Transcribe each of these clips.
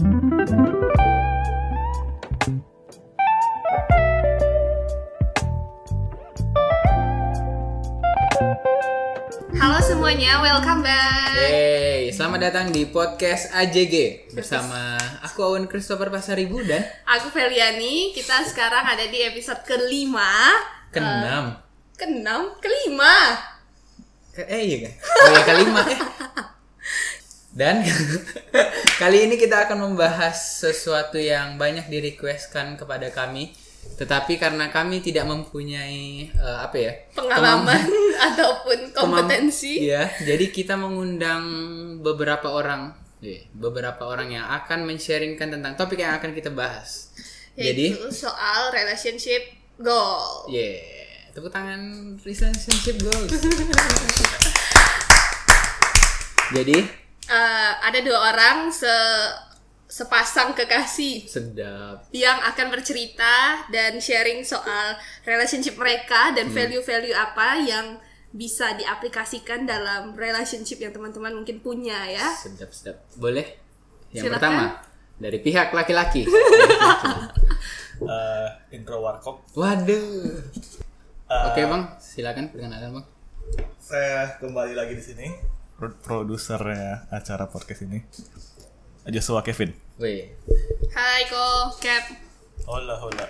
Halo semuanya, welcome back. Yeay, selamat datang di podcast AJG bersama aku Awan Christopher Pasaribu dan Aku Feliani. Kita sekarang ada di episode kelima. keenam. Keenam, kelima. Ke- eh iya kan? Oh ya kelima eh. Dan kali ini kita akan membahas sesuatu yang banyak di requestkan kepada kami, tetapi karena kami tidak mempunyai eh, apa ya Pengalaman ataupun kemam- kompetensi. Iya, jadi kita mengundang beberapa orang, eh, beberapa orang yang akan men-sharingkan tentang topik yang akan kita bahas. Jadi, Yaitu soal relationship goal. yeah, tepuk tangan relationship goals. jadi Eh, ada dua orang se sepasang kekasih sedap. yang akan bercerita dan sharing soal relationship mereka Hmm. dan value-value apa yang bisa diaplikasikan dalam relationship yang teman-teman mungkin punya ya. Sedap, sedap. Boleh? Yang Silakan. pertama dari pihak laki-laki. eh intro warkop. Waduh. Eh, Oke, Bang. Silakan perkenalkan, Bang. Saya kembali lagi di sini. Pro- Produsernya acara podcast ini. Joshua Kevin. Wih. Hai Ko, Cap. Hola hola.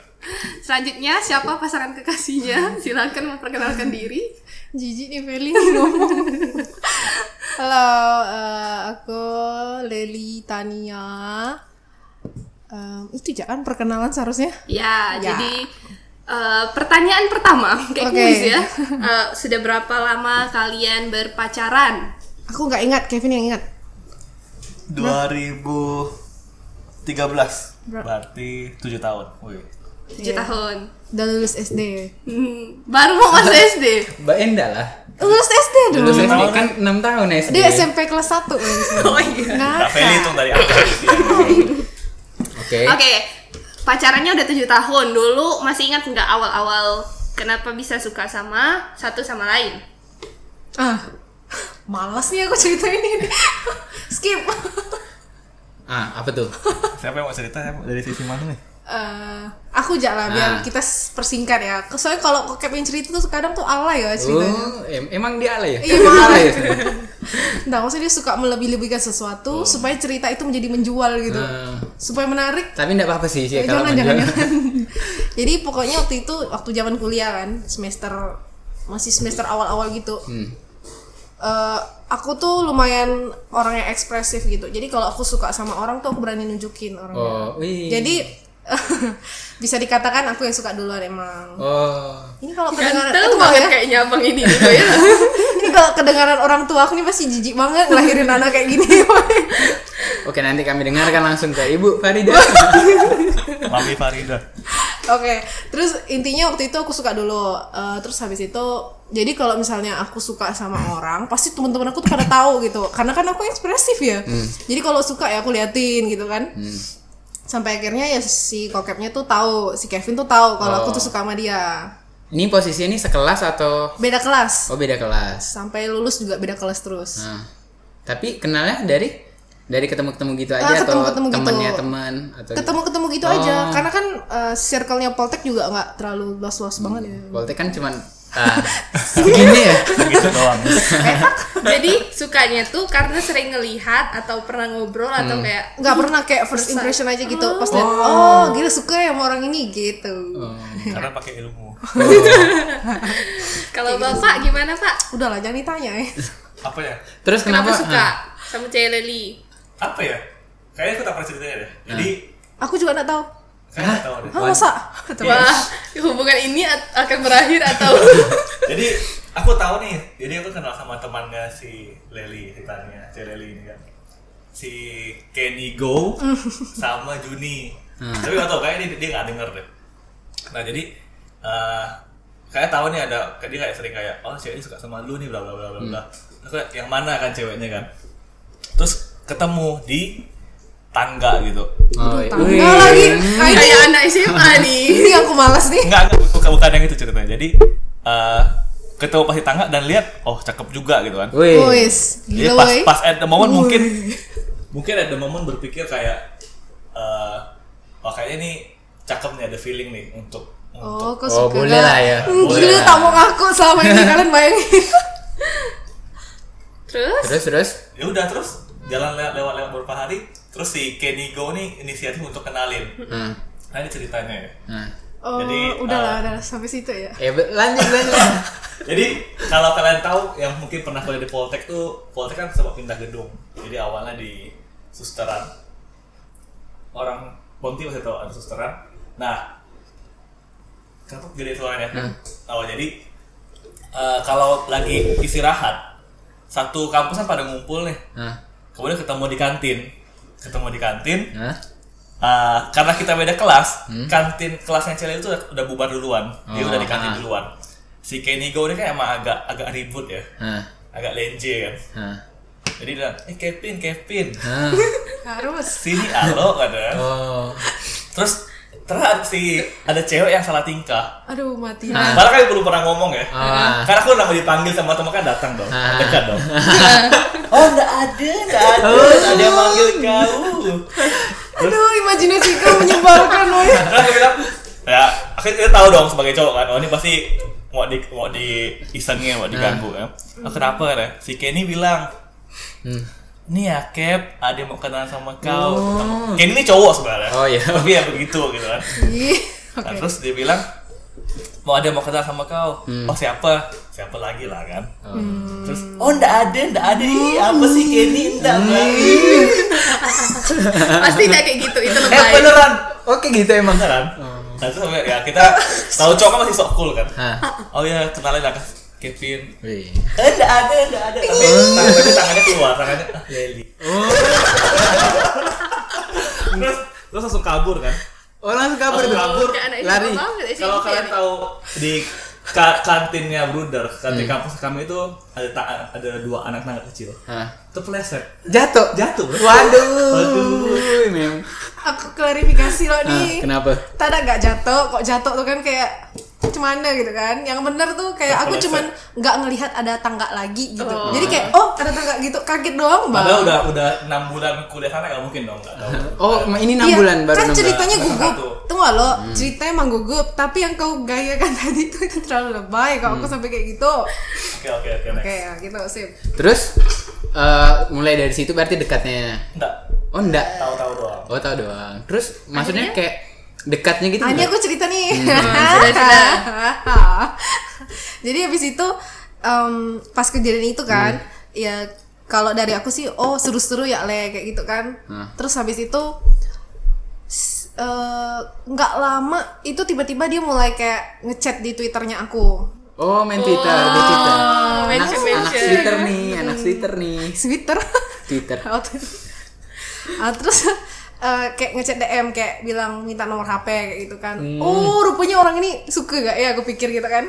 Selanjutnya siapa pasangan kekasihnya? Silakan memperkenalkan diri. Jijik nih Feli ngomong. Halo, eh, aku Leli Tania. Em, itu jangan perkenalan seharusnya. Ya, Ya. jadi eh, pertanyaan pertama kayak Oke. kuis ya. Eh, sudah berapa lama kalian berpacaran? Aku nggak ingat, Kevin yang ingat. 2013. Berarti 7 tahun. Wih. Tujuh Iya. tahun. Udah lulus SD. Hmm, baru mau masuk SD. Mbak Enda lah. Lulus SD dong. Lulus SD kan 6 tahun SD. Dia SMP kelas 1 Oh iya. Nah, Feli hitung dari atas. Oke. Oke, pacarannya udah tujuh tahun. Dulu masih ingat nggak awal-awal kenapa bisa suka sama satu sama lain? Ah. Malas nih aku ceritain ini. Skip. Ah, apa tuh? Siapa yang mau cerita dari sisi mana nih? Eh, aku jalan biar Ah. kita persingkat ya. Soalnya kalau kok Kevin cerita tuh kadang tuh alay ya ceritanya. Oh, em- emang dia alay ya? Iya, Emang alay ya? Nah, maksudnya dia suka melebih-lebihkan sesuatu supaya cerita itu menjadi menjual gitu. Nah, Supaya menarik. tapi enggak apa-apa sih sih Eh, kalau jangan, jangan, menjual. jangan. Jadi pokoknya waktu itu waktu zaman kuliah kan, semester masih semester awal-awal gitu. Hmm. Eh, aku tuh lumayan orang yang ekspresif gitu. Jadi kalau aku suka sama orang tuh aku berani nunjukin orangnya. Oh, wih. Jadi bisa dikatakan aku yang suka duluan emang. Oh. Ini kalau kedengaran Ganteng itu banget ya. kayaknya abang ini ya. Ini kalau kedengaran orang tua aku nih pasti jijik banget ngelahirin anak kayak gini. Oke, nanti kami dengarkan langsung ke Ibu Farida. Mami Farida. Oke, terus intinya waktu itu aku suka dulu. Eh, terus habis itu, jadi kalau misalnya aku suka sama orang, pasti teman-teman aku tuh pada tahu gitu. Karena kan aku ekspresif ya. Jadi kalau suka ya aku liatin gitu kan. Sampai akhirnya ya si kokepnya tuh tahu, si Kevin tuh tahu kalau aku tuh suka sama dia. Ini posisinya ini sekelas atau Beda kelas. oh beda kelas? Sampai lulus juga beda kelas terus. Nah, tapi kenalnya dari dari ketemu-ketemu gitu aja Ah, atau ketemu-ketemu gitu. temannya teman atau Ketemu-ketemu gitu Oh. aja. Karena kan eh, circle-nya Poltek juga nggak terlalu luas-luas banget ya. Volte kan cuman ah, segini ya. Gitu doang. Jadi sukanya tuh karena sering ngelihat atau pernah ngobrol atau Hmm. kayak nggak pernah kayak first impression aja gitu pas lihat oh gila suka ya sama orang ini gitu Oh. Karena pakai ilmu. kalau bapak gimana pak? udahlah jangan ditanya ya Apa ya? Terus Kenapa, kenapa? suka ah, sama cewek Leli? Apa ya? Kayaknya aku tak pernah ceritanya deh. Jadi, aku juga nggak tahu saya nggak tahu deh. Hah, masa Wah, hubungan ini akan berakhir atau Jadi aku tahu nih, jadi aku kenal sama temannya si Leli, si Tania, si Leli ini kan. Si Kenny Go sama Juni. Tapi gak tau, kayaknya dia, dia gak denger deh. Nah jadi, eh kayak tahu nih ada, kayak dia kayak sering kayak, oh cewek ini suka sama lu nih, bla bla bla bla bla. Aku kayak, yang mana kan ceweknya kan? Terus ketemu di tangga gitu. Oh, tangga wih. lagi. Ini, kayak anak SMA nih? ini yang aku malas nih Enggak, enggak, bukan, bukan yang itu ceritanya. Jadi, eh ketemu pas di tangga dan lihat, oh cakep juga gitu kan. Wih. Wis, Jadi gila pas woy. pas at the moment Woi. mungkin mungkin at the moment berpikir kayak eh oh kayaknya nih cakep nih ada feeling nih untuk Oh, untuk kok Oh, suka boleh lah ya. Hmm, Boleh Gila tak mau ngaku selama ini kalian bayangin. Terus Terus terus. ya udah terus jalan lewat lewat lewat beberapa hari terus si Kenny Go nih inisiatif untuk kenalin. Nah, nah ini ceritanya ya. Nah. Oh, Jadi, udahlah, uh, udahlah sampai situ ya. Ya lanjut lanjut. jadi kalau kalian tahu yang mungkin pernah kuliah di Poltek tuh Poltek kan sempat pindah gedung. Jadi awalnya di susteran. Orang Ponti masih tahu ada susteran. Nah kenapa gede suaranya Hmm. oh jadi eh, kalau lagi istirahat satu kampus kan pada ngumpul nih. Nah, kemudian ketemu di kantin ketemu di kantin nah. Uh, karena kita beda kelas, kantin kelasnya Cele itu udah, udah bubar duluan. Dia Oh, udah di kantin ah. duluan. Si Kenny Go ini kan emang agak agak ribut ya, Nah, agak lenje kan. nah. Jadi dia bilang, eh Kevin, Kevin. Harus. sini alo kata. Oh. Terus terus si ada cewek yang salah tingkah. Aduh, mati. Nah. Padahal kan belum pernah ngomong ya. Ah. Karena aku nama dipanggil sama teman kan datang dong, Ah. dekat dong. oh enggak ada, enggak ada, enggak ada yang manggil kau. Aduh, imajinasi kau menyebalkan, woy. Terus aku bilang, ya akhirnya kita tahu dong sebagai cowok kan, oh ini pasti mau di mau di isengnya mau diganggu ya. Oh, kenapa ya? Si Kenny bilang, Hmm. nih ya Cap, ada yang mau kenalan sama kau. Kenny ini cowok sebenarnya. Oh, iya. Tapi ya begitu gitu kan. Ih, Nah, Oke. terus dia bilang, mau ada mau kenalan sama kau. Oh siapa? Siapa lagi lah kan. Terus, oh ndak ada, ndak ada. Ih, apa sih Kenny? Ndak pasti tidak kayak gitu itu Eh lebay. beneran. Oke gitu emang. Beneran. Nah, terus ya kita tahu cowok kan masih sok cool kan. Nah. Oh ya, kenalin lah Kevin. Eh, enggak ada, enggak ada. Tapi tangannya, tangannya keluar, tangannya ah, Leli. terus terus langsung kabur kan. Oh langsung kabur tuh. kabur. Anak Lari. Kalau kalian tahu di ka- kantinnya Bruder, kantin kampus kami itu ada ta- ada dua anak tangga kecil. Nah. Itu pleset. Jatuh. Jatuh. Waduh. Waduh. Mem. Aku klarifikasi loh Ah, nih. kenapa? Tada nggak jatuh, kok jatuh tuh kan kayak cuman gitu kan. Yang bener tuh kayak aku Kepleset. cuman nggak ngelihat ada tangga lagi gitu. Oh. Jadi kayak oh ada tangga gitu, kaget doang bang. Padahal udah udah enam bulan kuliah sana nggak mungkin dong, nggak tahu. Oh, ini 6 Iya, bulan baru kan enam ceritanya bulan. gugup. Tunggu lo, ceritanya emang gugup, tapi yang kau gayakan tadi itu itu terlalu lebay kalau aku sampai kayak gitu. Oke oke oke next. Oke, ya, gitu sip. Terus mulai dari situ berarti dekatnya. Enggak, Oh enggak. tahu-tahu doang. Oh tahu doang. Terus maksudnya kayak dekatnya gitu. Ah, ini enggak? aku cerita nih. cerita. Jadi habis itu em, pas kejadian itu kan, ya kalau dari aku sih, oh seru-seru ya le kayak gitu kan. Hmm. Terus habis itu eh, nggak lama itu tiba-tiba dia mulai kayak ngechat di twitternya aku. Oh main Twitter, di Twitter. Anak, mention, anak. Twitter nih, anak Twitter nih. Twitter. Twitter. Oh, Twitter. Ah, terus eh, kayak ngechat DM kayak bilang minta nomor HP kayak gitu kan. Oh, rupanya orang ini suka gak ya aku pikir gitu kan.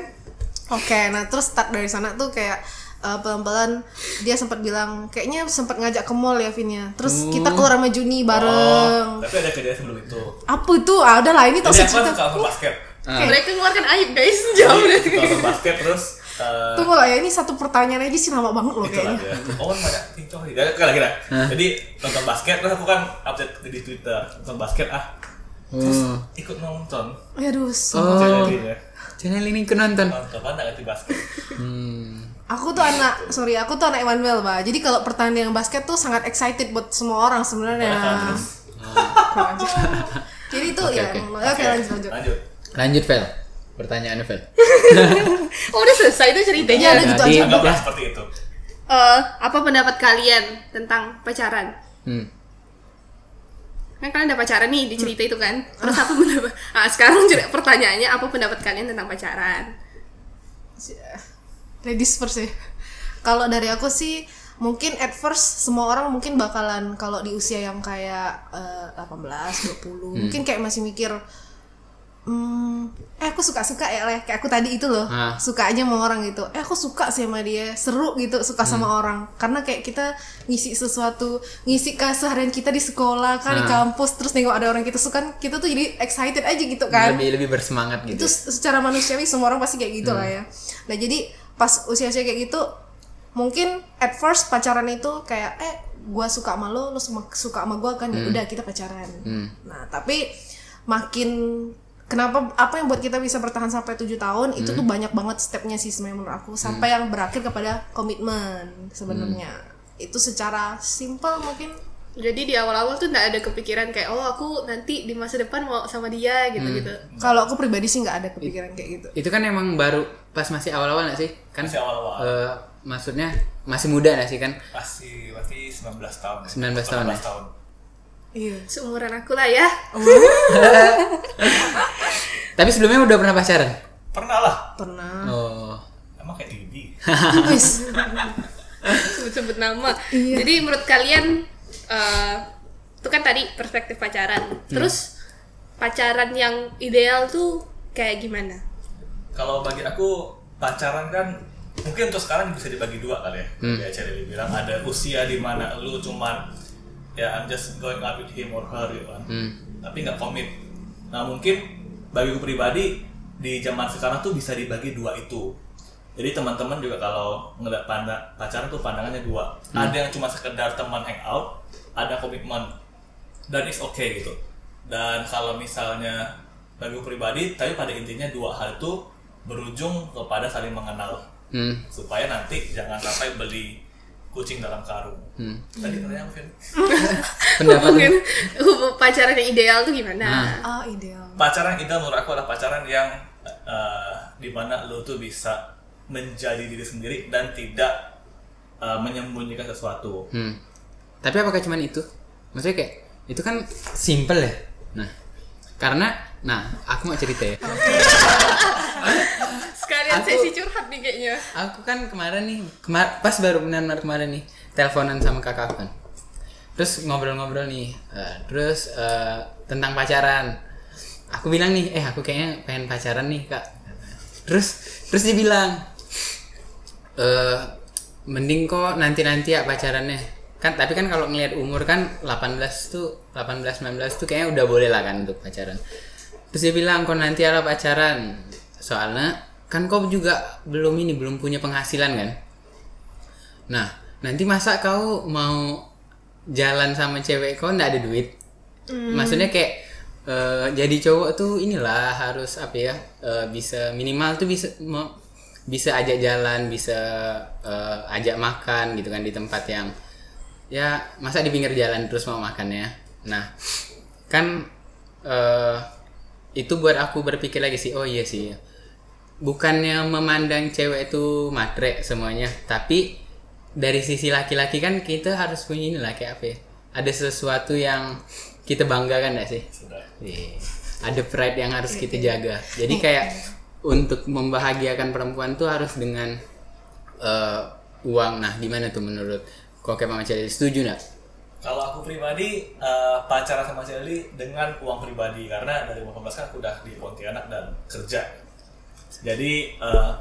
Oke, nah terus start dari sana tuh kayak eh, pelan-pelan dia sempat bilang kayaknya sempat ngajak ke mall ya Vinnya. Terus kita keluar sama Juni bareng. Oh, tapi ada kejadian sebelum itu. Apa itu? Ah, udah lah ini tak Jadi usah aku kan cerita. suka nonton basket. Ah. mereka keluarkan aib guys jauh Jadi, dari basket terus eh, Tunggu lah ya, ini satu pertanyaan aja sih lama banget loh itu kayaknya. lah dia. Oh, banyak TikTok. Jadi kira kira. Jadi nonton basket terus aku kan update di Twitter nonton basket ah. Terus Oh. ikut nonton. Aduh, sumpah. Oh. Ya. Channel ini ku nonton. Nonton mana ngerti basket. Hmm. Aku tuh anak, sorry, aku tuh anak Emmanuel, Mbak. Jadi kalau pertandingan basket tuh sangat excited buat semua orang sebenarnya. Terus Jadi itu Oke, ya, oke. oke, lanjut lanjut. lanjut. Lanjut Vel. Pertanyaannya Vel. oh udah selesai itu ceritanya Iya, ada gitu Jadi- aja. Anggaplah seperti itu. Eh, apa pendapat kalian tentang pacaran Hmm. kan kalian udah pacaran nih di cerita itu kan terus apa pendapat ah sekarang pertanyaannya apa pendapat kalian tentang pacaran Ladies first ya. Kalau dari aku sih mungkin at first semua orang mungkin bakalan kalau di usia yang kayak eh, 18, 20 mungkin kayak masih mikir hmm, eh aku suka-suka ya leh. Kayak aku tadi itu loh. Ah. suka aja sama orang gitu. Eh aku suka sih sama dia. Seru gitu suka sama orang. Karena kayak kita ngisi sesuatu ngisi keseharian kita di sekolah kan di Ah. kampus terus nengok ada orang kita suka kita tuh jadi excited aja gitu kan. Lebih lebih bersemangat gitu. itu secara manusiawi semua orang pasti kayak gitu lah ya. Nah jadi pas usia-usia kayak gitu mungkin at first pacaran itu kayak eh gua suka sama lo lo suka sama gua kan ya udah kita pacaran. Nah tapi makin kenapa apa yang buat kita bisa bertahan sampai tujuh tahun itu tuh banyak banget stepnya sih sebenarnya menurut aku sampai yang berakhir kepada komitmen sebenarnya itu secara simpel mungkin Jadi di awal-awal tuh nggak ada kepikiran kayak oh aku nanti di masa depan mau sama dia gitu-gitu. kalau aku pribadi sih nggak ada kepikiran kayak gitu Itu kan emang baru pas masih awal-awal gak sih? Kan Masih awal-awal. eh, maksudnya masih muda gak sih kan? Masih masih 19 tahun. 19 tahun, ya? 18 tahun. Iya Seumuran aku lah ya. Tapi sebelumnya udah pernah pacaran? Pernah lah. pernah Oh. Emang kayak Didi. Sebut-sebut nama. Jadi menurut kalian eh itu kan tadi perspektif pacaran. Terus pacaran yang ideal tuh kayak gimana? Kalau bagi aku pacaran kan mungkin untuk sekarang bisa dibagi dua kali ya. Kayak Cherry bilang ada usia di mana lu cuman ya I'm just going out with him or her gitu kan. Tapi nggak komit. Nah mungkin bagi gue pribadi di zaman sekarang tuh bisa dibagi dua itu. Jadi teman-teman juga kalau ngeliat pandang pacaran tuh pandangannya dua. Ada yang cuma sekedar teman hangout, ada komitmen dan it's okay gitu. Dan kalau misalnya bagi gue pribadi, tapi pada intinya dua hal itu berujung kepada saling mengenal Hmm. supaya nanti jangan sampai beli kucing dalam karung. Hmm. Tadi pertanyaan apa, Vin? Pendapat Mungkin pacaran yang ideal tuh gimana? ah ideal Pacaran ideal menurut aku adalah pacaran yang eh, di mana lo tuh bisa menjadi diri sendiri dan tidak eh, menyembunyikan sesuatu. Hmm. Tapi apakah cuman itu? Maksudnya kayak itu kan simple ya. Nah, karena nah aku mau cerita ya. Sekalian Aku- sesi curhat nih kayaknya. Aku kan kemarin nih, kemar pas baru benar-benar kemarin nih, teleponan sama kakak kan. Terus ngobrol-ngobrol nih, eh, terus eh, tentang pacaran. Aku bilang nih, eh aku kayaknya pengen pacaran nih kak. Terus terus dia bilang, eh mending kok nanti-nanti ya pacarannya. Kan tapi kan kalau ngelihat umur kan 18 tuh 18 19 tuh kayaknya udah boleh lah kan untuk pacaran. Terus dia bilang kok nanti ada pacaran. Soalnya kan kau juga belum ini belum punya penghasilan kan. Nah, nanti masa kau mau jalan sama cewek kau ndak ada duit? Maksudnya kayak eh, jadi cowok tuh inilah harus apa ya? eh, bisa minimal tuh bisa mau bisa ajak jalan, bisa eh, ajak makan gitu kan di tempat yang ya masa di pinggir jalan terus mau makan ya. Nah, kan eh itu buat aku berpikir lagi sih, oh iya sih. Bukannya memandang cewek itu matre semuanya, tapi dari sisi laki-laki kan kita harus punya inilah kayak apa ya? Ada sesuatu yang kita banggakan gak sih? Sudah. Iya. Ada pride yang harus kita jaga. Jadi kayak untuk membahagiakan perempuan tuh harus dengan eh, uang. Nah, gimana tuh menurut kok kayak Mama Celi setuju nggak? Kalau aku pribadi eh, pacaran sama Shelly dengan uang pribadi karena dari umur 15 kan aku udah di Pontianak dan kerja. Jadi eh,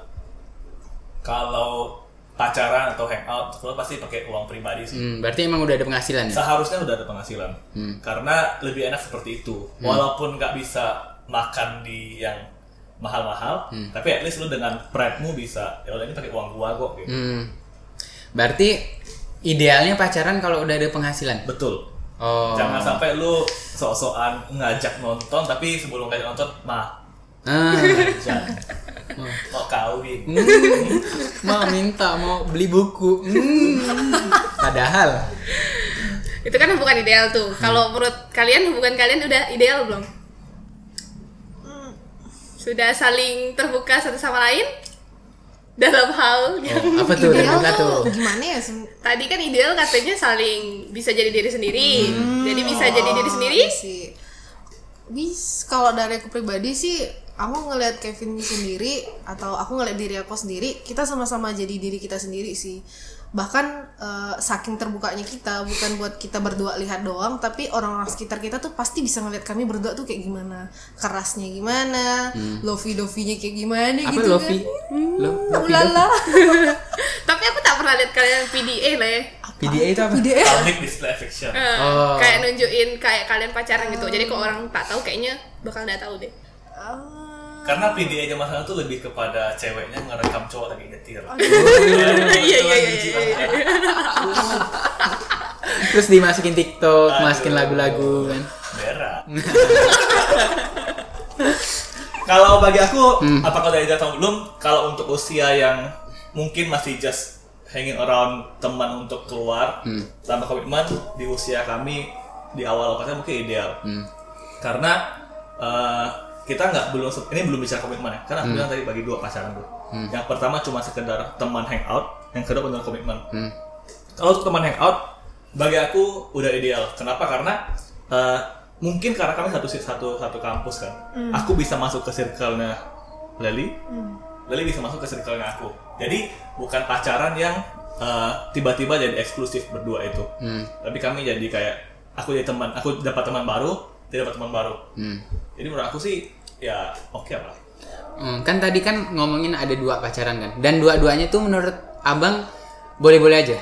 kalau pacaran atau hangout, aku pasti pakai uang pribadi sih. Hmm, berarti emang udah ada penghasilan ya? Seharusnya udah ada penghasilan. Karena lebih enak seperti itu. Walaupun nggak bisa makan di yang mahal-mahal, tapi at least lu dengan pride-mu bisa ya udah ini pakai uang gua kok gitu. Hmm. Berarti idealnya pacaran kalau udah ada penghasilan. Betul. Oh. Jangan sampai lu sok-sokan ngajak nonton tapi sebelum ngajak nonton mah Ah. mau kawin. Hmm. mau minta mau beli buku. Hmm. Padahal Itu kan hubungan ideal tuh. Kalau menurut kalian hubungan kalian udah ideal belum? Sudah saling terbuka satu sama lain dalam hal yang oh, apa tuh ideal terbuka tuh tuh? gimana ya tadi kan ideal katanya saling bisa jadi diri sendiri. Jadi bisa jadi diri Oh, sendiri. sih bis kalau dari aku pribadi sih aku ngelihat Kevin sendiri atau aku ngelihat diri aku sendiri kita sama-sama jadi diri kita sendiri sih bahkan eh, saking terbukanya kita bukan buat kita berdua lihat doang tapi orang-orang sekitar kita tuh pasti bisa ngeliat kami berdua tuh kayak gimana kerasnya gimana lovey dovinya kayak gimana Apa gitu Lofi? Lo, kan Lofi ulala Tapi aku tak pernah lihat kalian PDA lah ya. PDA itu apa? ide Public display affection. Eh, Oh. Kayak nunjukin kayak kalian pacaran gitu. Jadi kalau orang tak tahu kayaknya bakal nggak tahu deh. Karena PDA zaman sekarang tuh lebih kepada ceweknya ngerekam cowok lagi nyetir. Iya iya iya. iya, iya. Terus dimasukin TikTok, Aduh. masukin lagu-lagu kan. berak kalau bagi aku Hmm. apakah udah atau belum kalau untuk usia yang mungkin masih just hanging around teman untuk keluar Hmm. tanpa komitmen di usia kami di awal pacaran mungkin ideal Hmm. karena eh, kita nggak belum ini belum bicara komitmen ya. Karena aku Hmm. bilang tadi bagi dua pacaran tuh. Yang pertama cuma sekedar teman hangout yang kedua benar komitmen. Hmm. kalau untuk teman hangout bagi aku udah ideal. Kenapa? Karena eh, mungkin karena kami satu satu satu kampus kan. Aku bisa masuk ke circle-nya Leli Leli bisa masuk ke circle-nya aku. Jadi bukan pacaran yang eh, tiba-tiba jadi eksklusif berdua itu. Hmm. tapi kami jadi kayak aku jadi teman aku dapat teman baru dia dapat teman baru. Hmm. jadi menurut aku sih ya oke lah Hmm, kan tadi kan ngomongin ada dua pacaran kan. Dan dua-duanya tuh menurut Abang boleh-boleh aja.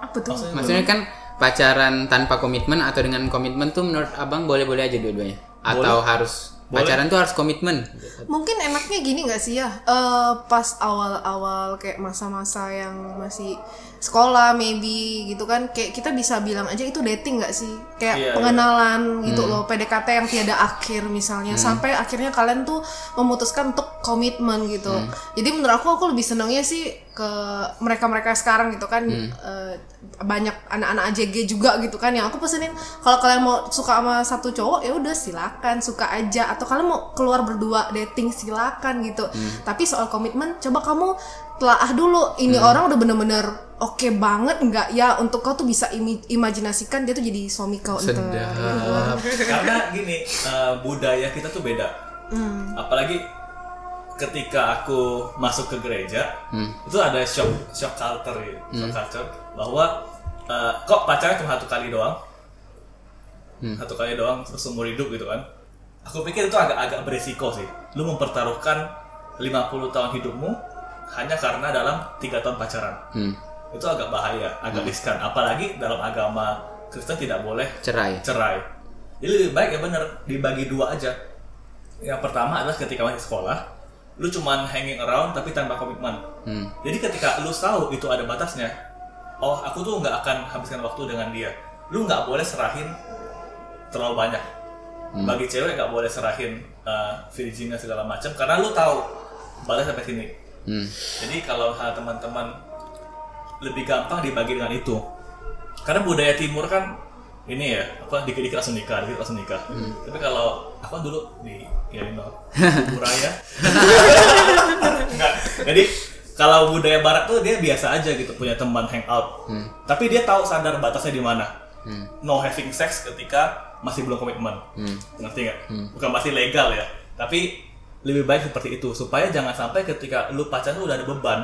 Apa tuh? Maksudnya kan pacaran tanpa komitmen atau dengan komitmen tuh menurut Abang boleh-boleh aja dua-duanya. Atau harus Boleh. pacaran tuh harus komitmen. Mungkin enaknya gini nggak sih ya? Eh, pas awal-awal kayak masa-masa yang masih sekolah maybe gitu kan. Kayak kita bisa bilang aja itu dating nggak sih? Kayak Iya, pengenalan gitu loh, PDKT yang tiada akhir misalnya. Sampai akhirnya kalian tuh memutuskan untuk komitmen gitu. Jadi menurut aku aku lebih senangnya sih ke mereka-mereka sekarang gitu kan eh, banyak anak-anak AJG juga gitu kan yang aku pesenin kalau kalian mau suka sama satu cowok ya udah silakan suka aja. Atau kalian mau keluar berdua dating silakan gitu. Tapi soal komitmen coba kamu telaah dulu. Ini orang udah bener-bener oke banget nggak? Ya untuk kau tuh bisa imi- imajinasikan dia tuh jadi suami kau. Sedap. karena gini eh, budaya kita tuh beda. Apalagi ketika aku masuk ke gereja itu ada shock shock culture ya shock culture bahwa eh, kok pacaran cuma satu kali doang? Satu kali doang seumur hidup gitu kan. Aku pikir itu agak-agak beresiko sih. Lu mempertaruhkan 50 tahun hidupmu hanya karena dalam tiga tahun pacaran. Hmm. itu agak bahaya agak riskan. Apalagi dalam agama Kristen tidak boleh Cerai. cerai. Jadi lebih baik ya bener dibagi dua aja. Yang pertama adalah ketika masih sekolah, lu cuman hanging around tapi tanpa komitmen. Hmm. Jadi ketika lu tahu itu ada batasnya, oh aku tuh nggak akan habiskan waktu dengan dia. Lu nggak boleh serahin terlalu banyak. Bagi cewek nggak boleh serahin uh, virginnya segala macam karena lu tahu batas sampai sini. Hmm. Jadi kalau teman-teman lebih gampang dibagi dengan itu. Karena budaya timur kan ini ya, apa dikit-dikit langsung nikah, dikit langsung nikah. Tapi kalau aku kan dulu di ya ini Buraya. Enggak. Jadi kalau budaya barat tuh dia biasa aja gitu punya teman hangout. Tapi dia tahu sadar batasnya di mana. No having sex ketika masih belum komitmen. Ngerti nggak? Bukan masih legal ya. Tapi lebih baik seperti itu supaya jangan sampai ketika lu pacaran tuh udah ada beban.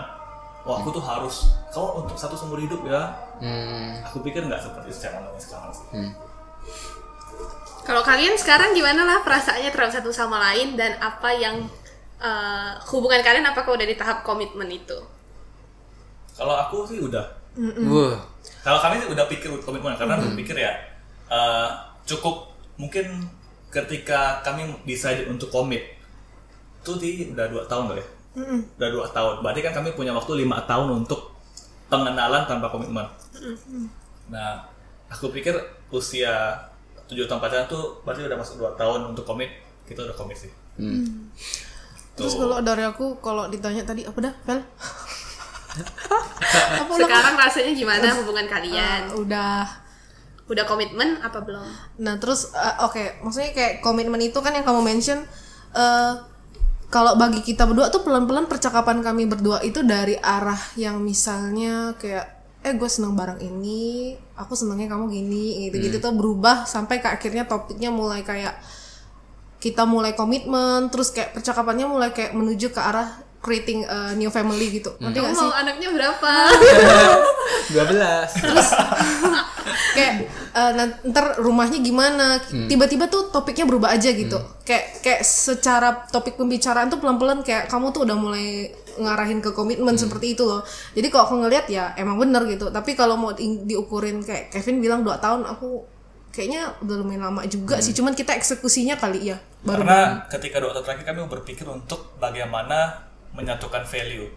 Wah, aku tuh harus kau untuk satu seumur hidup ya. Hmm. Aku pikir nggak seperti itu secara alami sekarang sih. Kalau kalian sekarang gimana lah perasaannya terhadap satu sama lain dan apa yang eh, hubungan kalian apakah udah di tahap komitmen itu? Kalau aku sih udah. Wah. Kalau kami sih udah pikir komitmen karena berpikir ya eh, cukup mungkin ketika kami decide untuk komit itu di udah dua tahun kali ya. Udah dua tahun. Berarti kan kami punya waktu lima tahun untuk pengenalan tanpa komitmen. Nah, aku pikir usia tujuh tahun pacaran tuh berarti udah masuk dua tahun untuk komit. Kita udah komit sih. Terus Tuh. kalau dari aku kalau ditanya tadi apa dah, Vel? apa? Sekarang rasanya gimana hubungan kalian? Ah, udah Udah komitmen apa belum? Nah terus eh, oke, maksudnya kayak komitmen itu kan yang kamu mention eh kalau bagi kita berdua tuh pelan-pelan percakapan kami berdua itu dari arah yang misalnya kayak eh gue seneng barang ini, aku senengnya kamu gini, gitu-gitu tuh berubah sampai ke akhirnya topiknya mulai kayak kita mulai komitmen, terus kayak percakapannya mulai kayak menuju ke arah creating a new family gitu. Nanti gak sih? mau anaknya berapa? 12. terus kayak eh, nan- ntar rumahnya gimana? Tiba-tiba tuh topiknya berubah aja gitu. Kayak kayak secara topik pembicaraan tuh pelan-pelan kayak kamu tuh udah mulai ngarahin ke komitmen seperti itu loh. Jadi kalau aku ngelihat ya emang bener gitu. Tapi kalau mau di- diukurin kayak Kevin bilang dua tahun aku kayaknya udah lumayan lama juga sih. Cuman kita eksekusinya kali ya baru Karena ketika dua tahun terakhir kami berpikir untuk bagaimana menyatukan value.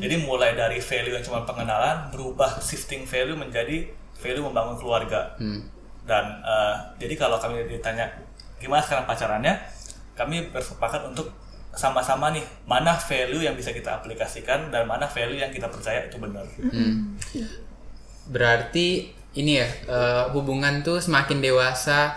Jadi mulai dari value yang cuma pengenalan berubah shifting value menjadi value membangun keluarga. Hmm. Dan eh, jadi kalau kami ditanya gimana sekarang pacarannya, kami bersepakat untuk sama-sama nih mana value yang bisa kita aplikasikan dan mana value yang kita percaya itu benar. Berarti ini ya eh, hubungan tuh semakin dewasa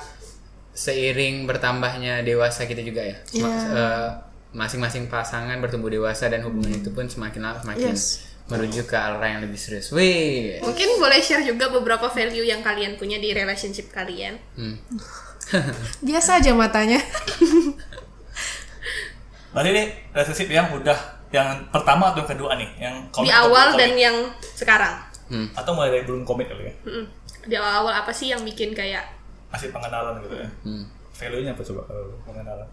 seiring bertambahnya dewasa kita juga ya. Iya. Ma- eh, Masing-masing pasangan bertumbuh dewasa dan hubungan itu pun semakin lama semakin Yes. menuju ke arah yang lebih serius. Wih. Mungkin boleh share juga beberapa value yang kalian punya di relationship kalian. Hmm. Biasa aja matanya. Berarti ini relationship yang udah yang pertama atau yang kedua nih, yang Di komit awal dan komit? yang sekarang. Hmm. atau mulai dari belum komit kali ya? Mm-mm. Di awal-awal apa sih yang bikin kayak Masih pengenalan gitu ya. Hmm. Value-nya apa coba kalau pengenalan?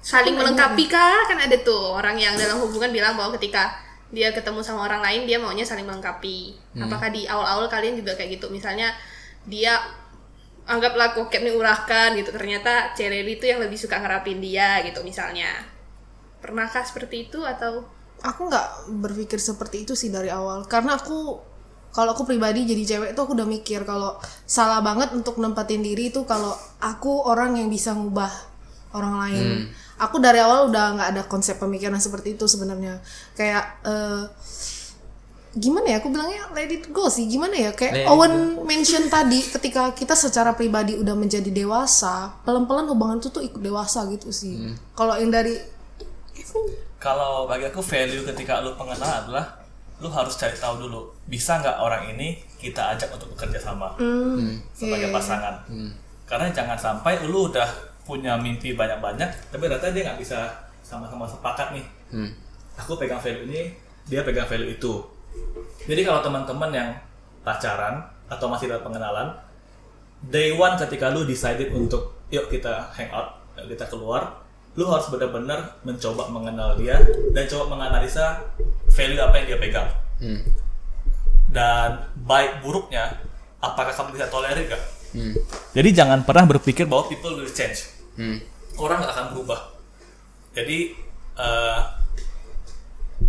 Saling melengkapi kah? Kan ada tuh orang yang dalam hubungan bilang bahwa ketika dia ketemu sama orang lain dia maunya saling melengkapi. Apakah di awal-awal kalian juga kayak gitu? Misalnya dia anggaplah kokep nih urahkan gitu. Ternyata Cereli itu yang lebih suka ngerapin dia gitu misalnya. Pernahkah seperti itu atau aku nggak berpikir seperti itu sih dari awal karena aku kalau aku pribadi jadi cewek tuh aku udah mikir kalau salah banget untuk nempatin diri itu kalau aku orang yang bisa ngubah orang lain aku dari awal udah nggak ada konsep pemikiran seperti itu sebenarnya. Kayak eh, gimana ya? Aku bilangnya let it go sih. Gimana ya? Let kayak it Owen mention tadi ketika kita secara pribadi udah menjadi dewasa pelan-pelan hubungan itu tuh ikut dewasa gitu sih. Kalau yang dari Kalau bagi aku value ketika lu pengenal adalah lu harus cari tahu dulu bisa nggak orang ini kita ajak untuk bekerja sama sebagai iya, pasangan. Karena jangan sampai lu udah punya mimpi banyak-banyak tapi ternyata dia nggak bisa sama-sama sepakat nih. Hmm. Aku pegang value ini, dia pegang value itu. Jadi kalau teman-teman yang pacaran atau masih dalam pengenalan, day one ketika lu decided untuk yuk kita hang out, yuk kita keluar, lu harus benar-benar mencoba mengenal dia dan coba menganalisa value apa yang dia pegang. Hmm. Dan baik buruknya, apakah kamu bisa tolerir gak? Hmm. Jadi jangan pernah berpikir bahwa people will change. Hmm. Orang nggak akan berubah. Jadi eh,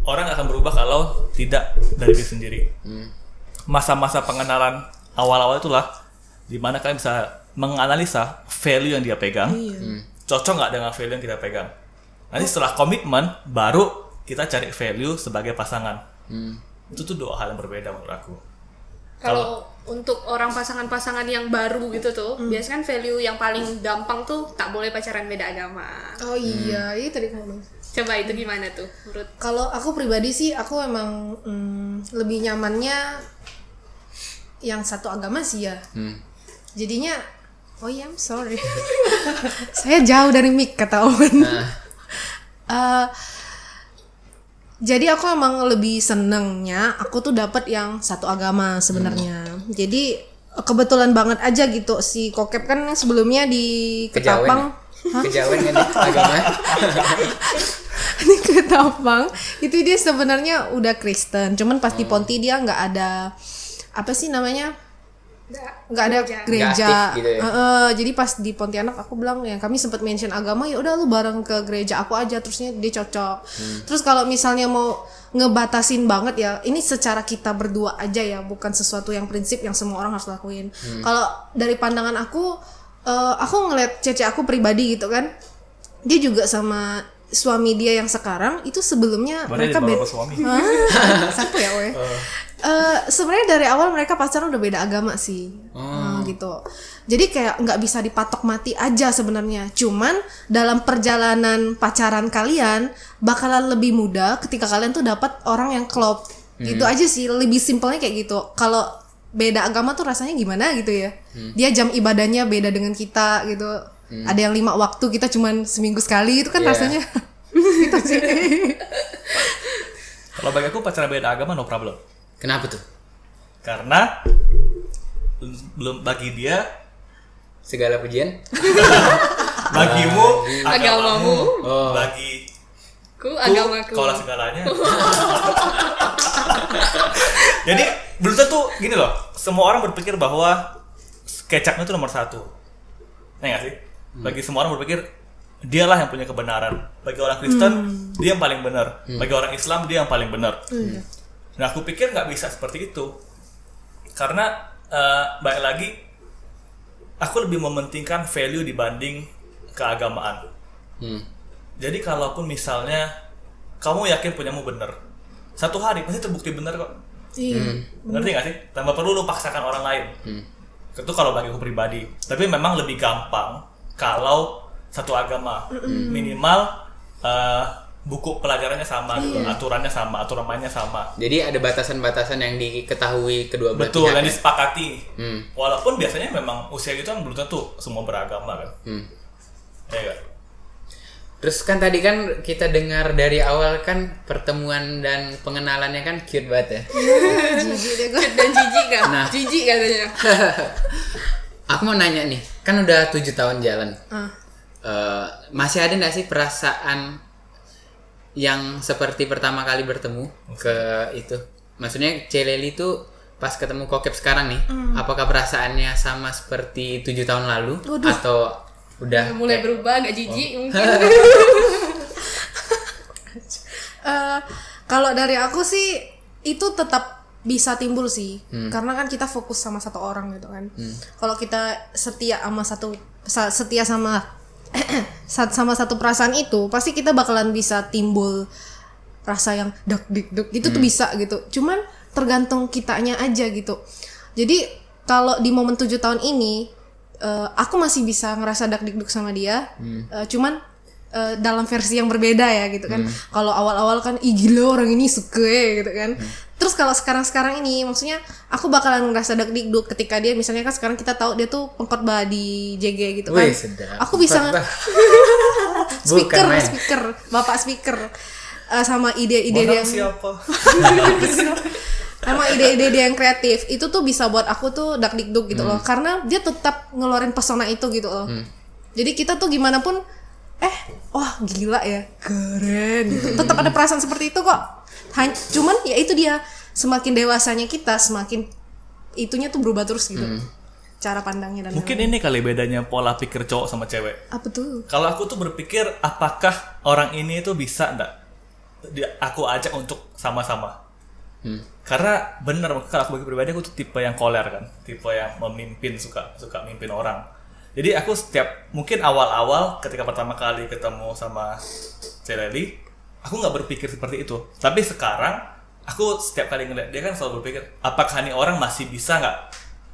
orang akan berubah kalau tidak dari diri sendiri. Masa-masa pengenalan awal-awal itulah di mana kalian bisa menganalisa value yang dia pegang, iya cocok nggak dengan value yang kita pegang. Nanti setelah komitmen, baru kita cari value sebagai pasangan. Hmm. Itu tuh dua hal yang berbeda menurut aku. kalau untuk orang pasangan-pasangan yang baru gitu tuh, biasanya kan value yang paling gampang tuh tak boleh pacaran beda agama. oh iya itu tadi aku ngomong Coba itu gimana tuh menurut Kalau aku pribadi sih, aku emang mm, lebih nyamannya yang satu agama sih ya. Hmm. Jadinya, oh iya, I'm sorry. Saya jauh dari mic kata Owen. Nah, Eh, jadi aku emang lebih senengnya aku tuh dapat yang satu agama sebenarnya. Jadi kebetulan banget aja gitu si Kokep kan sebelumnya di Ketapang. kejawen. ya? Kan agama. di Ketapang itu dia sebenarnya udah Kristen cuman pas di Ponti dia nggak ada apa sih namanya nggak ada Gereja. gereja, gitu ya? Heeh, jadi pas di Pontianak aku bilang ya kami sempat mention agama ya udah lu bareng ke gereja aku aja terusnya dia cocok terus kalau misalnya mau ngebatasin banget ya ini secara kita berdua aja ya bukan sesuatu yang prinsip yang semua orang harus lakuin kalau dari pandangan aku eh, aku ngeliat cece aku pribadi gitu kan dia juga sama suami dia yang sekarang itu sebelumnya Mana mereka beda suami? Siapa ya, we? Eh, sebenarnya dari awal mereka pacaran udah beda agama sih, Eh, gitu. Jadi kayak nggak bisa dipatok mati aja sebenarnya. Cuman dalam perjalanan pacaran kalian bakalan lebih mudah ketika kalian tuh dapat orang yang klop. Gitu aja sih, lebih simpelnya kayak gitu. Kalau beda agama tuh rasanya gimana gitu ya? Dia jam ibadahnya beda dengan kita gitu. Ada yang lima waktu kita cuman seminggu sekali itu kan Iya. rasanya gitu sih. Kalau bagi aku pacaran beda agama no problem. Kenapa tuh? Karena belum bagi dia, Segala pujian? bagimu Agamamu. Oh. bagi ku ku agamaku. kaulah segalanya. Jadi belum tentu gini loh. Semua orang berpikir bahwa kecapnya itu nomor satu. Ya nggak sih? Bagi semua orang berpikir dialah yang punya kebenaran. Bagi orang Kristen dia yang paling benar. Bagi orang Islam dia yang paling benar. Nah aku pikir nggak bisa seperti itu. Karena eh, balik lagi aku lebih mementingkan value dibanding keagamaan Hmm. jadi kalaupun misalnya kamu yakin punyamu bener satu hari pasti terbukti bener kok Iya. ngerti gak sih tanpa perlu lu paksakan orang lain Hmm. itu kalau bagi aku pribadi tapi memang lebih gampang kalau satu agama minimal eh, buku pelajarannya sama gitu aturannya sama aturan mainnya sama Jadi ada batasan-batasan yang diketahui kedua belah betul pihak dan ya? disepakati Hmm. walaupun biasanya memang usia gitu kan belum tentu semua beragama kan Hmm. ya kan Terus kan tadi kan kita dengar dari awal kan pertemuan dan pengenalannya kan cute banget ya. Jijik deh gue. dan jijik kan Nah. jijik katanya Aku mau nanya nih, kan udah tujuh tahun jalan. Ah. Eh, masih ada nggak sih perasaan yang seperti pertama kali bertemu ke itu? Maksudnya Celeli itu pas ketemu Kokep sekarang nih, apakah perasaannya sama seperti tujuh tahun lalu? Waduh. atau udah mulai kayak- berubah nggak jijik mungkin. Eh, kalau dari aku sih itu tetap bisa timbul sih. Karena kan kita fokus sama satu orang gitu kan. Kalau kita setia sama satu sa- setia sama sa- sama satu perasaan itu pasti kita bakalan bisa timbul rasa yang dak dik duk gitu tuh bisa gitu. Cuman tergantung kitanya aja gitu. Jadi kalau di momen tujuh tahun ini eh, aku masih bisa ngerasa dak dik duk sama dia. Eh, cuman eh, dalam versi yang berbeda ya gitu kan. Kalau awal-awal kan ih gila orang ini suka gitu kan terus kalau sekarang-sekarang ini maksudnya aku bakalan ngerasa duk ketika dia misalnya kan sekarang kita tahu dia tuh pengkhotbah di JG gitu kan. Wih, sedap. aku bisa speaker Bukan speaker bapak speaker Eh, sama ide-ide Orang yang siapa? Sama ide-ide dia yang kreatif. Itu tuh bisa buat aku tuh dak dikduk gitu loh. Karena dia tetap ngeluarin pesona itu gitu loh. Jadi kita tuh gimana pun eh wah gila ya. Keren. Gitu tetap ada perasaan seperti itu kok. Han- cuman ya itu dia. Semakin dewasanya kita semakin itunya tuh berubah terus gitu. Cara pandangnya dan mungkin ini kali bedanya pola pikir cowok sama cewek. Apa tuh? Kalau aku tuh berpikir apakah orang ini tuh bisa ndak dia- aku ajak untuk sama-sama. Hmm. karena bener kalau aku bagi pribadi aku tuh tipe yang koler kan. Tipe yang memimpin suka suka mimpin orang jadi aku setiap mungkin awal-awal ketika pertama kali ketemu sama Celeli aku nggak berpikir seperti itu. Tapi sekarang aku setiap kali ngeliat dia kan selalu berpikir apakah nih orang masih bisa nggak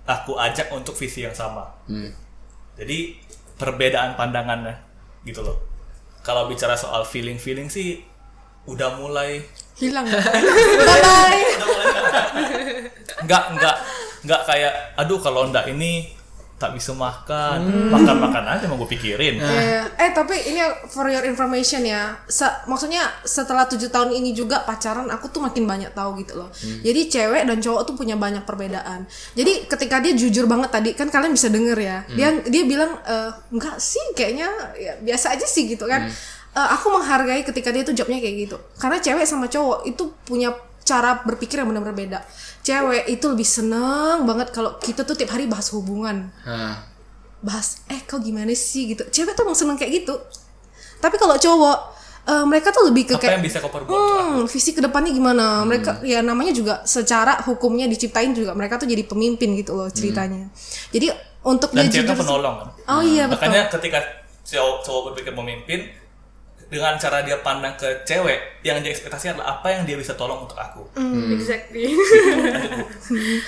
aku ajak untuk visi yang sama? Hmm. jadi perbedaan pandangannya gitu loh. Kalau bicara soal feeling feeling sih udah mulai hilang. Bye nggak nggak kayak aduh kalau ndak ini tak bisa makan makan makan aja mau gue pikirin Eh, eh tapi ini for your information ya, Se- maksudnya setelah tujuh tahun ini juga pacaran aku tuh makin banyak tahu gitu loh. Jadi cewek dan cowok tuh punya banyak perbedaan. Jadi ketika dia jujur banget tadi kan kalian bisa denger ya, dia dia bilang "Eh, enggak sih kayaknya ya, biasa aja sih gitu kan. Eh, aku menghargai ketika dia tuh jawabnya kayak gitu. Karena cewek sama cowok itu punya cara berpikir yang benar-benar beda. Cewek itu lebih seneng banget kalau kita tuh tiap hari bahas hubungan. Hah. bahas eh kau gimana sih? gitu. Cewek tuh emang seneng kayak gitu. Tapi kalau cowok eh, mereka tuh lebih ke apa kayak yang bisa kau perbuat? Hmm, visi ke depannya gimana? Mereka ya namanya juga secara hukumnya diciptain juga mereka tuh jadi pemimpin gitu loh ceritanya. Jadi untuk dan dia cewek jujur penolong kan? Oh iya betul. Makanya ketika cowok, cowok berpikir memimpin dengan cara dia pandang ke cewek yang dia ekspektasi adalah apa yang dia bisa tolong untuk aku. Exactly.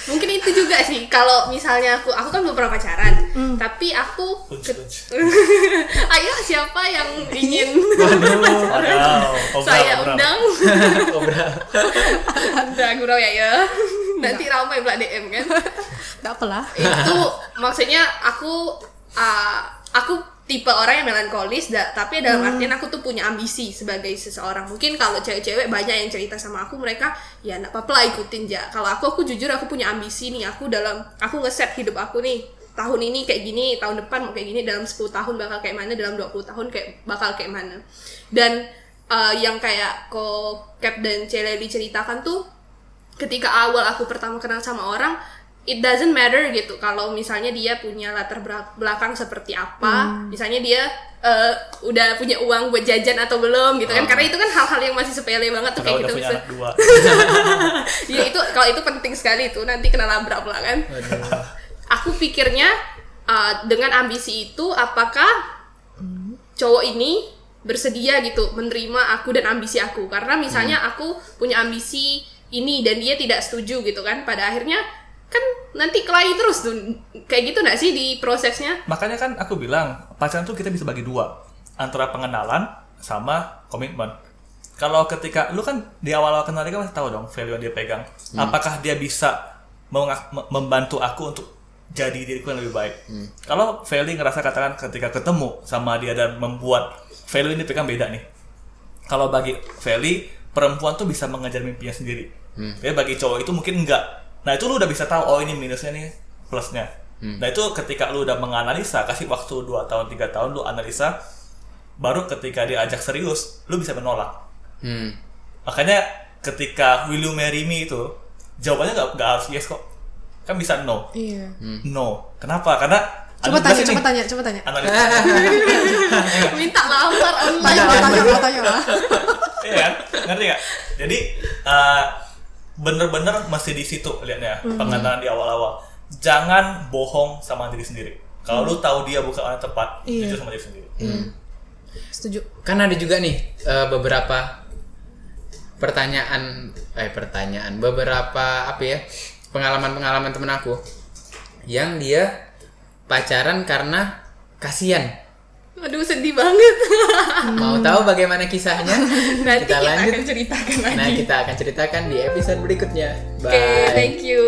Mungkin itu juga sih. Kalau misalnya aku aku kan belum pernah pacaran tapi aku Punch, ke- punch. ayo siapa yang ingin? Wow, obrol, saya undang. Undang gurau ya. Ya nanti ramai pula DM kan? Gak apalah. Itu maksudnya aku uh, aku tipe orang yang melankolis da, tapi dalam artian aku tuh punya ambisi sebagai seseorang. Mungkin kalau cewek-cewek banyak yang cerita sama aku mereka ya nggak apa-apa ikutin ja. Kalau aku aku jujur aku punya ambisi nih. Aku dalam aku ngeset hidup aku nih. Tahun ini kayak gini tahun depan mau kayak gini dalam 10 tahun bakal kayak mana dalam 20 tahun kayak bakal kayak mana. Dan uh, yang kayak ko Cap dan Celeli ceritakan tuh ketika awal aku pertama kenal sama orang it doesn't matter gitu. Kalau misalnya dia punya latar belakang seperti apa misalnya dia eh, udah punya uang buat jajan atau belum gitu kan. Karena itu kan hal-hal yang masih sepele banget tuh kayak gitu punya anak dua. ya itu kalau itu penting sekali itu nanti kena labrak pula kan. Aku pikirnya uh, dengan ambisi itu apakah cowok ini bersedia gitu menerima aku dan ambisi aku? Karena misalnya aku punya ambisi ini dan dia tidak setuju gitu kan. Pada akhirnya kan nanti kelahi terus tuh kayak gitu nggak sih di prosesnya Makanya kan aku bilang pacaran tuh kita bisa bagi dua antara pengenalan sama komitmen. Kalau ketika lu kan di awal-awal kenal dia kan pasti tahu dong value yang dia pegang. Apakah dia bisa membantu aku untuk jadi diriku yang lebih baik. Kalau Feli ngerasa katakan ketika ketemu sama dia dan membuat value ini pegang beda nih. Kalau bagi Feli perempuan tuh bisa mengejar mimpinya sendiri. Tapi bagi cowok itu mungkin enggak. Nah itu lu udah bisa tahu oh ini minusnya nih plusnya. Nah itu ketika lu udah menganalisa kasih waktu 2 tahun 3 tahun lu analisa baru ketika dia ajak serius lu bisa menolak. Hmm. Makanya ketika will you marry me itu jawabannya nggak nggak harus yes kok. Kan bisa no. Iya. No. Kenapa? Karena Coba tanya, juga coba tanya, coba tanya. Analisa. minta lamar online Tanya, tanya, tanya lah. Iya kan? Ngerti gak? Jadi eh, bener-bener masih di situ liatnya pengenalan di awal-awal. Jangan bohong sama diri sendiri. Kalau lu tahu dia bukan orang tepat, Iya. jujur sama diri sendiri. Setuju. kan ada juga nih eh, beberapa pertanyaan eh pertanyaan beberapa apa ya pengalaman-pengalaman temen aku yang dia pacaran karena kasihan aduh sedih banget. Mau tahu bagaimana kisahnya? Nanti kita kita, lanjut. akan ceritakan lagi. nah kita akan ceritakan di episode berikutnya. Bye. thank you